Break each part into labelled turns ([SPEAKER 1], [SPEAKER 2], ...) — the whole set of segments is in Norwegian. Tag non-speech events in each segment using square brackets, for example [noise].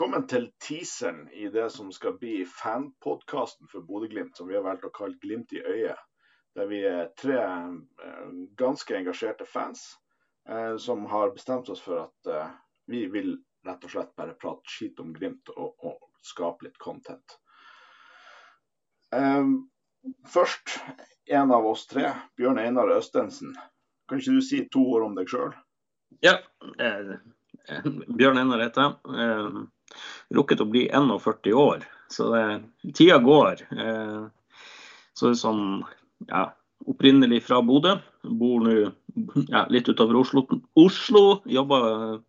[SPEAKER 1] Velkommen til teaseren i det som skal bli fanpodkasten for Bodø-Glimt, som vi har valgt å kalle Glimt i øyet. Der vi er tre eh, ganske engasjerte fans eh, som har bestemt oss for at eh, vi vil rett og slett bare prate skit om Glimt og, og skape litt content. Eh, først en av oss tre, Bjørn Einar Østensen. Kan ikke du si to ord om deg sjøl?
[SPEAKER 2] Ja, eh, Bjørn Einar heter jeg. Rukket å bli 41 år, så det, tida går. Eh, så det er sånn ja, opprinnelig fra Bodø. Bor nå ja, litt utover Oslo. Oslo. Jobber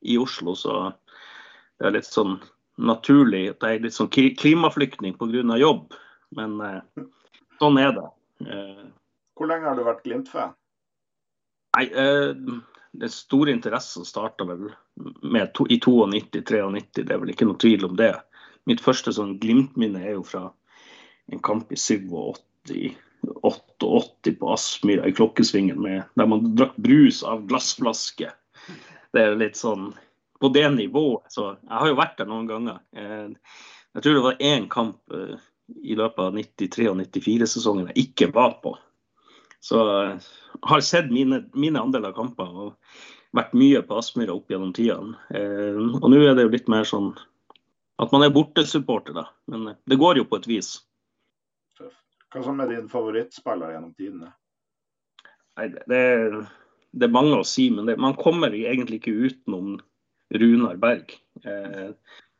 [SPEAKER 2] i Oslo, så det er litt sånn naturlig at jeg er litt sånn klimaflyktning pga. jobb. Men eh, sånn er det. Eh,
[SPEAKER 1] Hvor lenge har du vært Glimt-fan?
[SPEAKER 2] Nei, eh, Den store interessen starta vel to, i 92-93, det er vel ikke noe tvil om det. Mitt første sånn Glimt-minne er jo fra en kamp i 87 88 på Aspmyra i Klokkesvingen med, der man drakk brus av glassflaske. Det er litt sånn på det nivået. Så jeg har jo vært der noen ganger. Eh, jeg tror det var én kamp eh, i løpet av 93- og 94-sesongen jeg ikke var på. Så jeg eh, har sett mine, mine andeler av kamper og vært mye på Aspmyra opp gjennom tidene. Og nå er det jo litt mer sånn at man er bortesupporter, da. Men det går jo på et vis.
[SPEAKER 1] Hva som er din favorittspiller gjennom tidene?
[SPEAKER 2] Nei, det, det, er mange å si, men det, man kommer egentlig ikke utenom Runar Berg. Eh,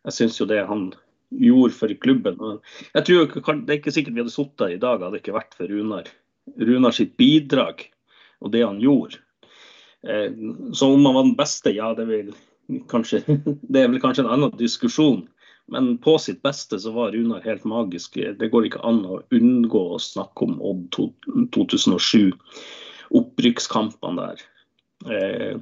[SPEAKER 2] jeg syns jo det han gjorde for klubben jeg tror Det er ikke sikkert vi hadde sittet her i dag hadde det ikke vært for Runar. Runar sitt bidrag og det han gjorde. Eh, så om han var den beste, ja, det, vil, kanskje, [laughs] det er vel kanskje en annen diskusjon. Men på sitt beste så var Runar helt magisk. Det går ikke an å unngå å snakke om Odd 2007. Opprykkskampene der. Eh,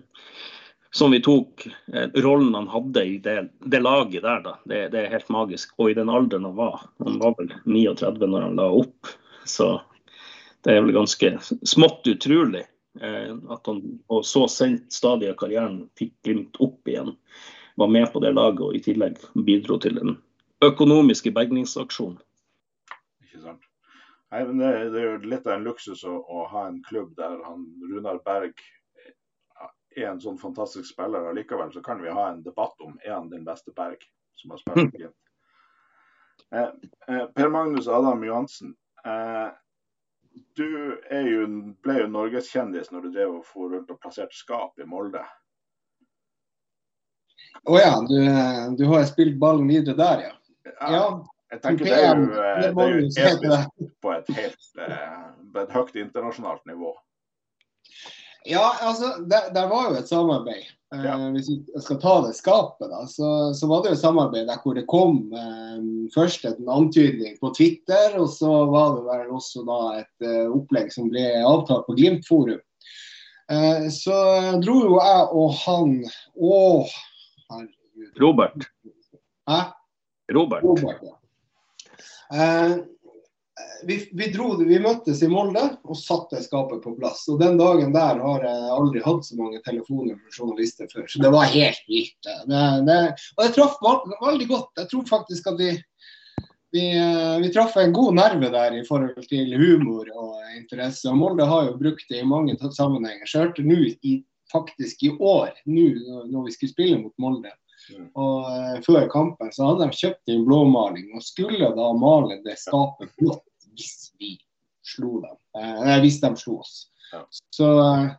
[SPEAKER 2] som vi tok. Eh, rollen han hadde i det, det laget der, da. Det, det, er helt magisk. Og i den alderen han var. Han var vel 39 når han la opp. Så det er vel ganske smått utrolig at han og så sent stadig av karrieren fikk Glimt opp igjen var med på det laget og i tillegg bidro til den økonomiske bergningsaksjonen.
[SPEAKER 1] Ikke sant. Nei, men det, det, er jo litt av en luksus å, å ha en klubb der han, Runar Berg er en sånn fantastisk spiller. og Likevel så kan vi ha en debatt om er han den beste Berg som har spilt Glimt. Eh, eh, per Magnus Adam Johansen. Eh, du jo, ble jo norgeskjendis når du drev og for rundt og plasserte skap i Molde.
[SPEAKER 3] Å oh, ja, du, du, har spilt ballen videre der, ja.
[SPEAKER 1] ja. Jeg tenker det er jo, eh, det er jo etisk på et helt eh, på et høyt internasjonalt nivå.
[SPEAKER 3] Ja, altså, det, der var jo et samarbeid. Eh, hvis vi skal ta det skapet, da, så, så var det jo et samarbeid der hvor det kom eh, først en antydning på Twitter, og så var det vel også da et eh, opplegg som ble avtalt på Glimt forum. Eh, så dro jo jeg og han Å,
[SPEAKER 2] Herregud. Robert.
[SPEAKER 3] Hæ?
[SPEAKER 2] Robert.
[SPEAKER 3] Robert ja. Vi, vi, dro, vi, møttes i Molde og satte skapet på plass. Og Den dagen der har jeg aldri hatt så mange telefoner fra journalister før. Så det var helt vilt. Det, det, og det traff veldig godt. Jeg tror faktisk at vi, vi, eh, vi traff en god nerve der i forhold til humor og interesse. Og Molde har jo brukt det i mange sammenhenger. Så jeg hørte nå faktisk i år, nå når vi skulle spille mot Molde. Og uh, Før kampen så hadde de kjøpt inn blåmaling og skulle da male det skapet blått hvis vi slo dem. Uh, hvis de slo oss. Ja. Så, uh,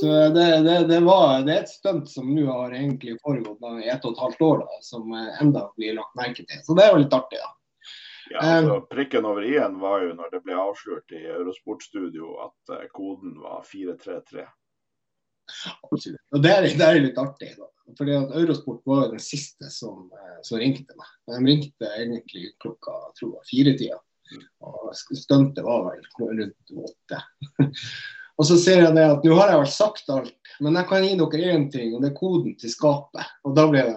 [SPEAKER 3] så det, det, det, var, det, er et stunt som nå har egentlig foregått i ett og et halvt år, da, som enda blir lagt merke til. Så det er jo litt artig, da.
[SPEAKER 1] Ja, altså, prikken over i-en var jo når det ble avslørt i Eurosportstudio at koden var 433.
[SPEAKER 3] Absolutt. Og det er, det er, litt artig. da. Fordi at Eurosport var den siste som, eh, som ringte meg. De ringte egentlig klokka tror jeg, fire-tida. Og stuntet var vel rundt åtte. [laughs] og så ser jeg det at nå har jeg vel sagt alt, men jeg kan gi dere én ting, og det er koden til skapet. Og da ble det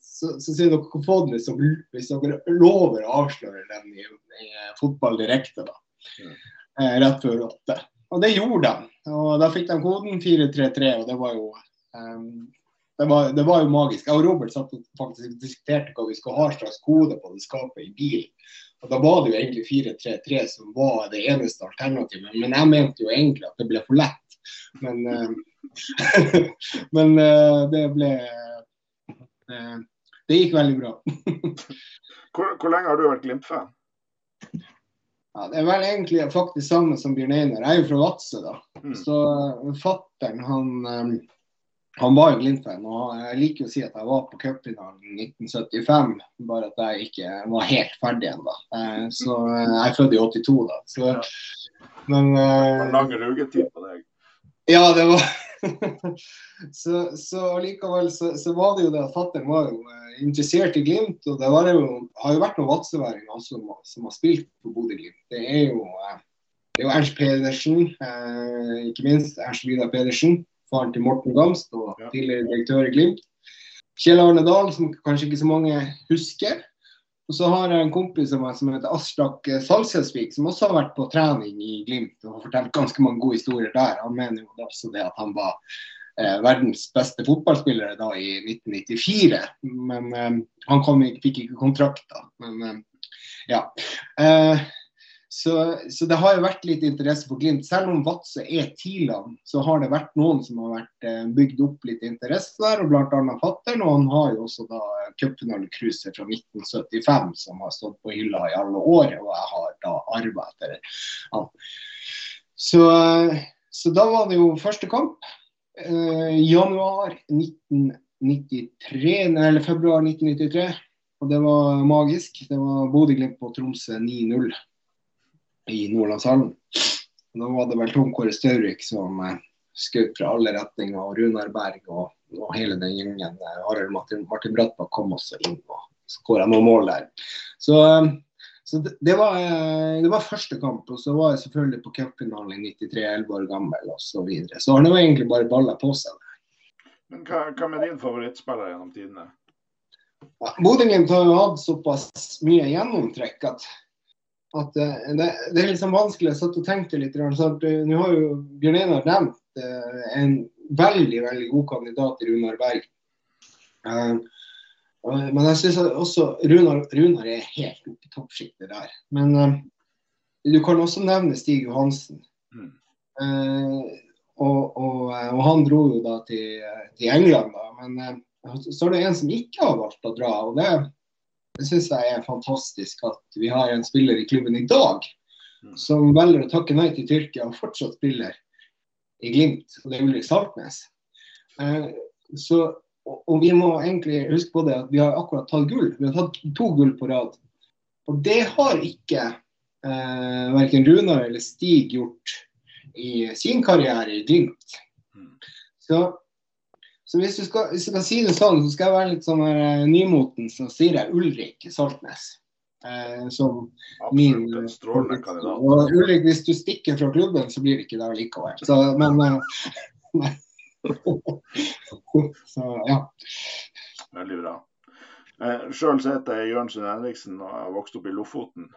[SPEAKER 3] Så, så sier dere få den hvis dere, hvis dere lover å avsløre den i, i fotball direkte, da. Eh, rett før åtte. Og det gjorde de. Og da fikk de koden 433, og det var jo um, det var, det var jo magisk. Jeg og Robert satt og faktisk diskuterte hva vi skulle ha slags kode på det skapet i bilen. Og Da var det jo egentlig 4-3-3 som var det eneste alternativet. Men jeg mente jo egentlig at det ble for lett. Men, uh, [laughs] men uh, det ble uh, Det gikk veldig bra. [laughs]
[SPEAKER 1] hvor, hvor, lenge har du vært Glimt-fan?
[SPEAKER 3] Ja, det er vel egentlig faktisk samme som Bjørn Einar. Jeg er jo fra Vadsø, da. Mm. Så fattern, han um, han var jo Glimt-fan, og jeg liker å si at jeg var på cupfinalen 1975, bare at jeg ikke var helt ferdig ennå. Eh, så eh, jeg er født i 82, da. Så,
[SPEAKER 1] men Det eh, lang rugetid på deg?
[SPEAKER 3] Ja, det var [laughs] Så, så likevel så, så, var det jo det at fatter'n var jo interessert i Glimt, og det jo, har jo vært noen vadsøværinger som, som, har spilt på Bodø-Glimt. Det er jo det er jo Ernst Pedersen, ikke minst Ernst Vidar Pedersen faren til Morten Gamst og ja. tidligere direktør i Glimt. Kjell Arne Dahl, som kanskje ikke så mange husker. Og så har jeg en kompis av meg som heter Aslak Salsesvik, som også har vært på trening i Glimt og har fortalt ganske mange gode historier der. Han mener jo også det at han var eh, verdens beste fotballspiller da i 1994. Men eh, han kom, fikk ikke kontrakt da. Men eh, ja. Eh, så, så, det har jo vært litt interesse for Glimt. Selv om Vadsø er Tiland, så har det vært noen som har vært eh, bygd opp litt interesse der, og bl.a. fatter'n. Og han har jo også da cupfinalecruiset fra 1975 som har stått på hylla i alle år, og jeg har da arva etter han. Så, så, da var det jo første kamp. Eh, januar 1993, eller februar 1993. Og det var magisk. Det var Bodø-Glimt på Tromsø 9-0 i Nordlandshallen. Nå var det vel Tom Kåre Staurvik som eh, skjøt fra alle retninger, og Runar Berg og, og hele den gjengen. Arild Martin, Martin Brattbakk kom også inn og skåra noen mål der. Så, eh, så det, det, var, det, var, første kamp, og så var jeg selvfølgelig på cupfinalen i 93, 11 år gammel osv. Så, videre. så har det egentlig bare balla på seg.
[SPEAKER 1] Men hva, hva med din favorittspiller gjennom tidene?
[SPEAKER 3] Ja, Bodø-Glimt har jo hatt såpass mye gjennomtrekk at at uh, det, det, er liksom vanskelig. Jeg satt og tenkte litt. Så uh, Nå har jo Bjørn Einar nevnt uh, en veldig veldig god kandidat i Runar Berg. men jeg syns også Runar, Runar, er helt oppe i toppsjiktet der. Men du kan også nevne Stig Johansen. Mm. Og, og, og, han dro jo da til, til England, da. Men så er det en som ikke har valgt å dra. og det er det syns jeg er fantastisk at vi har en spiller i klubben i dag som velger å takke nei til Tyrkia og fortsatt spiller i Glimt, og det er Ulrik Saltnes. Eh, så, og, og, vi må egentlig huske på det at vi har akkurat tatt gull. Vi har tatt to gull på rad. Og det har ikke eh, verken Runar eller Stig gjort i sin karriere i Glimt. Mm. Så så hvis du, skal, hvis du kan si det sånn, så skal jeg være litt sånn uh, nymoten, så sier jeg Ulrik Saltnes. Uh, som
[SPEAKER 1] min en strålende kandidat.
[SPEAKER 3] Og Ulrik, hvis du stikker fra klubben, så blir det ikke det likevel. Så, men uh, [laughs] Så ja.
[SPEAKER 1] Veldig bra. Eh, Sjøl heter jeg Jørnsen Henriksen og har vokst opp i Lofoten.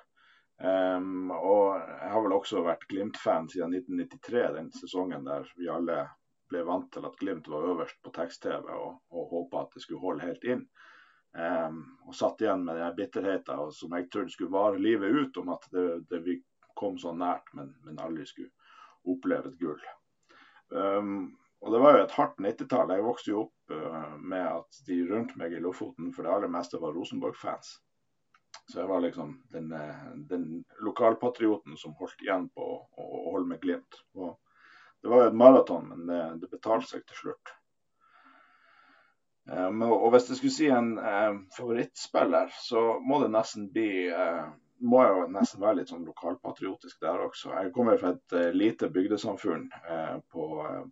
[SPEAKER 1] Um, og jeg har vel også vært Glimt-fan siden 1993, den sesongen der vi alle ble vant til at Glimt var øverst på tekst-TV og, og håpa at det skulle holde helt inn. Um, og satt igjen med den bitterheten som jeg trodde skulle vare livet ut, om at det, det vi kom så nært, men, men, aldri skulle oppleve et gull. Um, og Det var jo et hardt 90-tall. Jeg vokste jo opp uh, med at de rundt meg i Lofoten for det aller meste var Rosenborg-fans. Så jeg var liksom den, eh, den lokalpatrioten som holdt igjen på å, å holde med Glimt. Og det var jo et maraton, men det, det betalte seg til slutt. Um, og hvis jeg skulle si en um, favorittspiller, så må det nesten bli uh, må jo nesten være litt sånn lokalpatriotisk der også. Jeg kommer fra et uh, lite bygdesamfunn uh, på,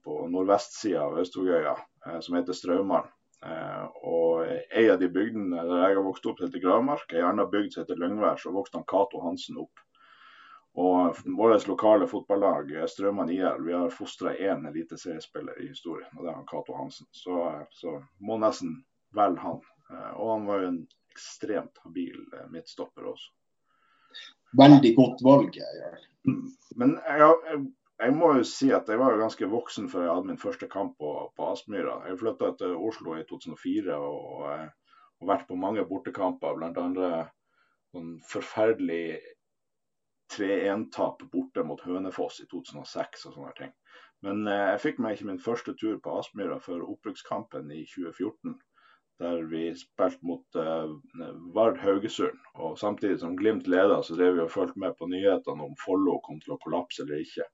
[SPEAKER 1] på nordvestsida av Austogøya som heter Straumann. og ei av de bygdene der jeg har vokst opp, heter Gravmark. Ei anna bygd som heter Løgnvær, så vokste han Cato Hansen opp. Og vårt lokale fotballag, Strømmen IL, vi har fostra én eliteseriespiller i historien, og det er han Cato Hansen. Så, så må nesten velge han. Eh, og han var jo en ekstremt habil eh, midtstopper også.
[SPEAKER 3] Veldig godt valg, Jeg
[SPEAKER 1] gjør. Men jeg, jeg må jo si at jeg var jo ganske voksen før jeg hadde min første kamp på, på Aspmyra. Jeg flytta til Oslo i 2004 og, og vært på mange bortekamper, bl.a. sånn forferdelig 3-1-tap borte mot Hønefoss i 2006 og sånne ting. Men eh, jeg fikk meg ikke min første tur på Aspmyra før opprykkskampen i 2014. Der vi spilte mot eh, Vard Haugesund. Og samtidig som Glimt leda, så drev vi og fulgte med på nyhetene om Follo kom til å kollapse eller ikke.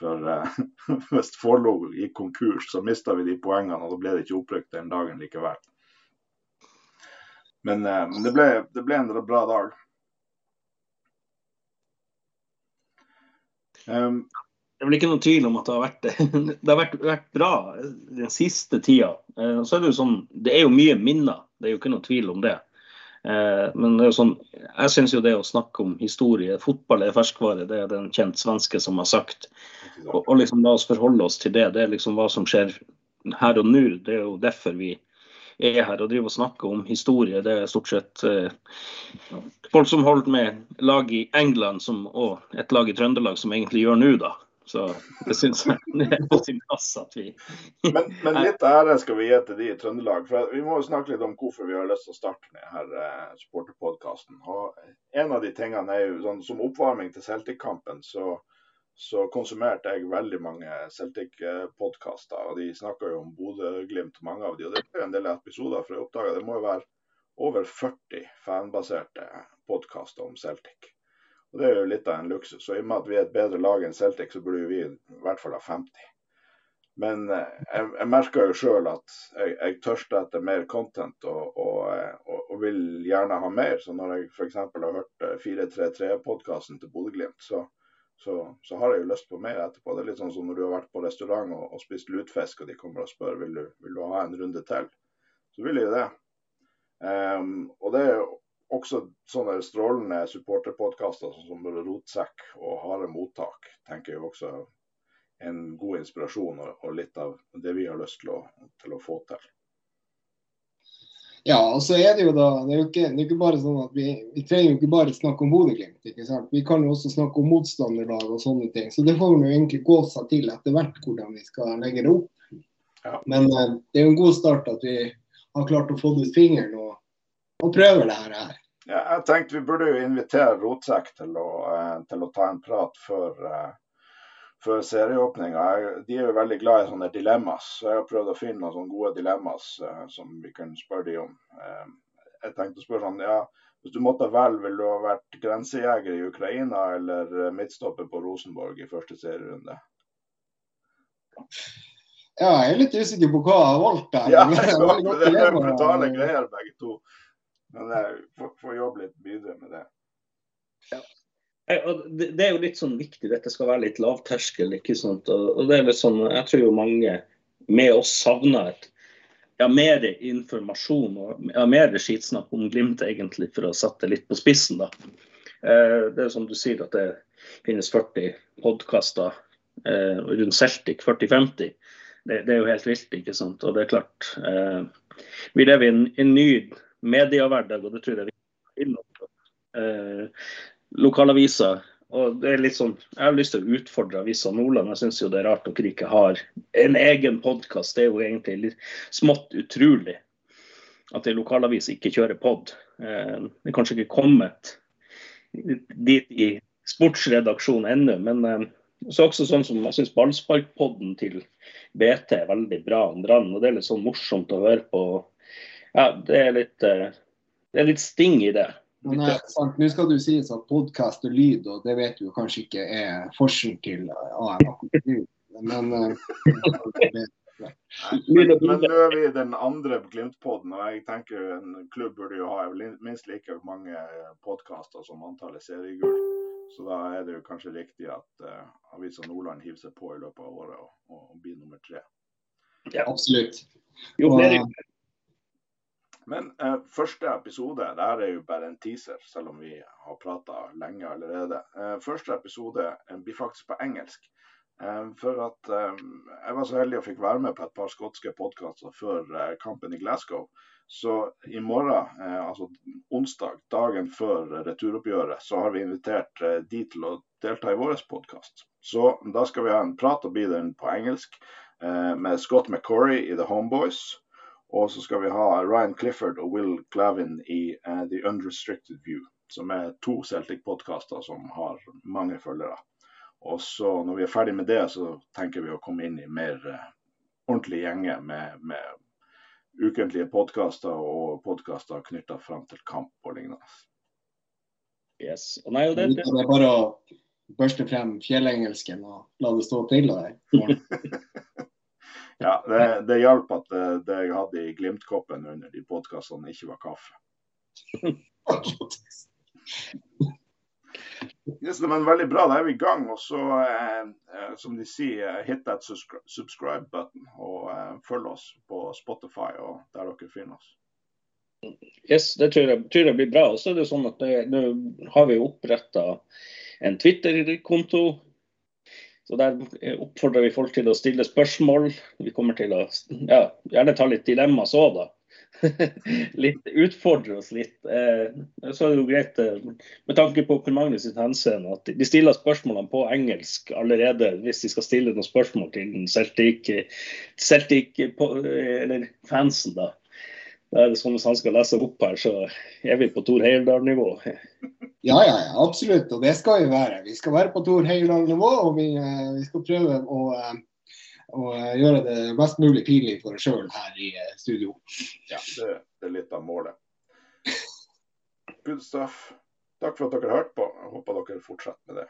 [SPEAKER 1] For eh, [laughs] hvis Follo gikk konkurs, så mista vi de poengene, og da ble det ikke opprykk den dagen likevel. Men, men det, ble, det, ble, en bra dag.
[SPEAKER 2] Um, det er vel ikke noen tvil om at det har vært, [laughs] det har vært, vært bra den siste tida. Eh, så er det, jo sånn, det er jo mye minner, det er jo ikke noen tvil om det. Eh, men det er jo sånn, jeg syns jo det å snakke om historie, fotball er ferskvare, det er det en kjent svenske som har sagt. Og, og liksom la oss forholde oss til det. Det er liksom hva som skjer her og nå. Det er jo derfor vi er her og driver og snakker om historie. Det er stort sett eh, folk som holdt med lag i England som, og et lag i Trøndelag som egentlig gjør nå, da. Så det syns jeg [laughs] er på sin plass at vi [laughs]
[SPEAKER 1] men, men, litt ære skal vi gi til de i Trøndelag. for Vi må jo snakke litt om hvorfor vi har lyst til å starte med her eh, supporterpodkasten. En av de tingene er jo sånn som oppvarming til Celtic-kampen, så, så, konsumerte jeg veldig mange Celtic-podkaster. og De snakka jo om Bodø-Glimt, mange av de, og Det ble en del episoder, for jeg oppdaga det må jo være over 40 fanbaserte podkaster om Celtic. Og Det er jo litt av en luksus. Så i og med at vi er et bedre lag enn Celtic, så burde vi i hvert fall ha 50. Men eh, jeg, jeg merker jo sjøl at jeg, jeg, tørster etter mer content og, og, og, og, vil gjerne ha mer. Så når jeg f.eks. har hørt 433-podkasten eh, til Bodø-Glimt, så, så, så, har jeg jo lyst på mer etterpå. Det er litt sånn som når du har vært på restaurant og, spist lutfisk, og de kommer og spør vil du vil du ha en runde til. Så vil jeg jo det. Um, og det er jo også sånne strålende supporterpodkaster sånn som Rotsekk og Harde mottak tenker jeg også en god inspirasjon og, litt av det vi har lyst til å, til å få til.
[SPEAKER 3] Ja, og så er det jo da Det er jo ikke, er ikke bare sånn at vi, vi trenger jo ikke bare snakke om Bodø-Glimt. Vi kan jo også snakke om motstanderlag og sånne ting. Så det får vi jo egentlig gå seg til etter hvert hvordan vi skal legge det opp. Ja. Men uh, det er jo en god start at vi har klart å få ut fingeren og, og prøver det her.
[SPEAKER 1] Ja, jeg tenkte vi burde jo invitere Rotsekk til, eh, til, å ta en prat før, uh, før serieåpninga. De er jo veldig glad i sånne dilemmas, så jeg har prøvd å finne noen gode dilemmas uh, som vi kan spørre de om. Uh, jeg tenkte å spørre sånn, ja, Hvis du måtte velge, ville du ha vært grensejeger i Ukraina eller midtstopper på Rosenborg i første serierunde?
[SPEAKER 3] Ja, jeg er litt usikker på hva jeg har valgt der.
[SPEAKER 1] Ja, det er [laughs] brutale greier begge to. Men jeg får, får jobbe litt videre med det.
[SPEAKER 2] Ja. Det er jo litt sånn viktig, dette skal være litt lavterskel. ikke sant? Og det er litt sånn, Jeg tror jo mange med oss savner et, ja, mer informasjon og ja, mer skitsnakk om Glimt, egentlig, for å sette det litt på spissen. da. Eh, det er som du sier, at det finnes 40 podkaster eh, rundt Celtic, 40-50. Det, er jo helt vilt, ikke sant. Og det er klart, eh, vi lever i en, ny mediehverdag, og det tror jeg vi innom. Eh, lokalaviser. Og det er litt sånn, Jeg har lyst til å utfordre Avisa Nordland. Jeg syns det er rart dere ikke har en egen podkast. Det er jo egentlig litt smått utrolig at en lokalavis ikke kjører pod. Eh, det er kanskje ikke kommet dit i sportsredaksjonen ennå, men eh, så også sånn som jeg syns ballsparkpodden til BT er veldig bra. og Det er litt sånn morsomt å høre på ja, det er litt, eh, det er litt sting i det.
[SPEAKER 3] Men nei, sant, Nå skal du sies at podkast og lyd, og det vet du kanskje ikke er forskjell til AM. Men, eh,
[SPEAKER 1] men, men nå er vi i den andre Glimt-poden, og jeg tenker en klubb burde jo ha minst like mange podkaster som antallet seriegull. Så da er det jo kanskje riktig at uh, Avisa Nordland hiver seg på i løpet av året og, og blir nummer tre.
[SPEAKER 3] Ja, absolutt.
[SPEAKER 2] Jo flere
[SPEAKER 1] men eh, første episode det her er jo bare en teaser, selv om vi har prata lenge allerede. Eh, første episode eh, blir faktisk på engelsk. Eh, for at eh, jeg var så heldig og fikk være med på et par skotske podkaster før eh, kampen i Glasgow. Så i morgen, altså onsdag, dagen før returoppgjøret, så har vi invitert de til å delta i vår podkast. Så da skal vi ha en prat, og bli den på engelsk, med Scott McCorry i The Homeboys. Og så skal vi ha Ryan Clifford og Will Glavin i uh, The Unrestricted View, som er to Celtic-podkaster som har mange følgere. Og så når vi er ferdig med det, så tenker vi å komme inn i mer uh, ordentlig gjenge med, med ukentlige podkaster og podkaster knytta fram til kamp og lignende.
[SPEAKER 2] Yes. Og nei, og det,
[SPEAKER 3] Det er bare å børste frem fjellengelsken og la det stå til der. [laughs]
[SPEAKER 1] Ja, det, det hjalp at det, det jeg hadde i Glimt-koppen under de podkastene, ikke var kaffe. [laughs] Yes, men veldig bra, da er vi i gang. Og så, eh, eh, som de sier, eh, hit that subscribe button. Og eh, følg oss på Spotify og der dere finner oss.
[SPEAKER 2] Yes, det tror jeg, tror jeg blir bra. Og så er det sånn at nå har vi oppretta en Twitter-konto. Så Der eh, oppfordrer vi folk til å stille spørsmål. Vi kommer til å ja, gjerne ta litt dilemmas òg, da. [laughs] litt Utfordre oss litt. Eh, så er det jo greit, eh, med tanke på Per Magnus sitt henseende, at de stiller spørsmålene på engelsk allerede hvis de skal stille noen spørsmål til Celtic, Celtic på, eh, eller fansen. da. Da er det sånn Hvis han skal lese opp her, så er vi på Tor Heyerdahl-nivå.
[SPEAKER 3] Ja, ja, ja, absolutt. Og det skal vi være. Vi skal være på Tor Heyerdahl-nivå, og vi, eh, vi skal prøve å, eh, å eh, gjøre det mest mulig pinlig for oss sjøl her i studio.
[SPEAKER 1] Ja, det, det er litt av målet. Good stuff. Takk for at dere hørte på. Jeg håper dere fortsetter med det.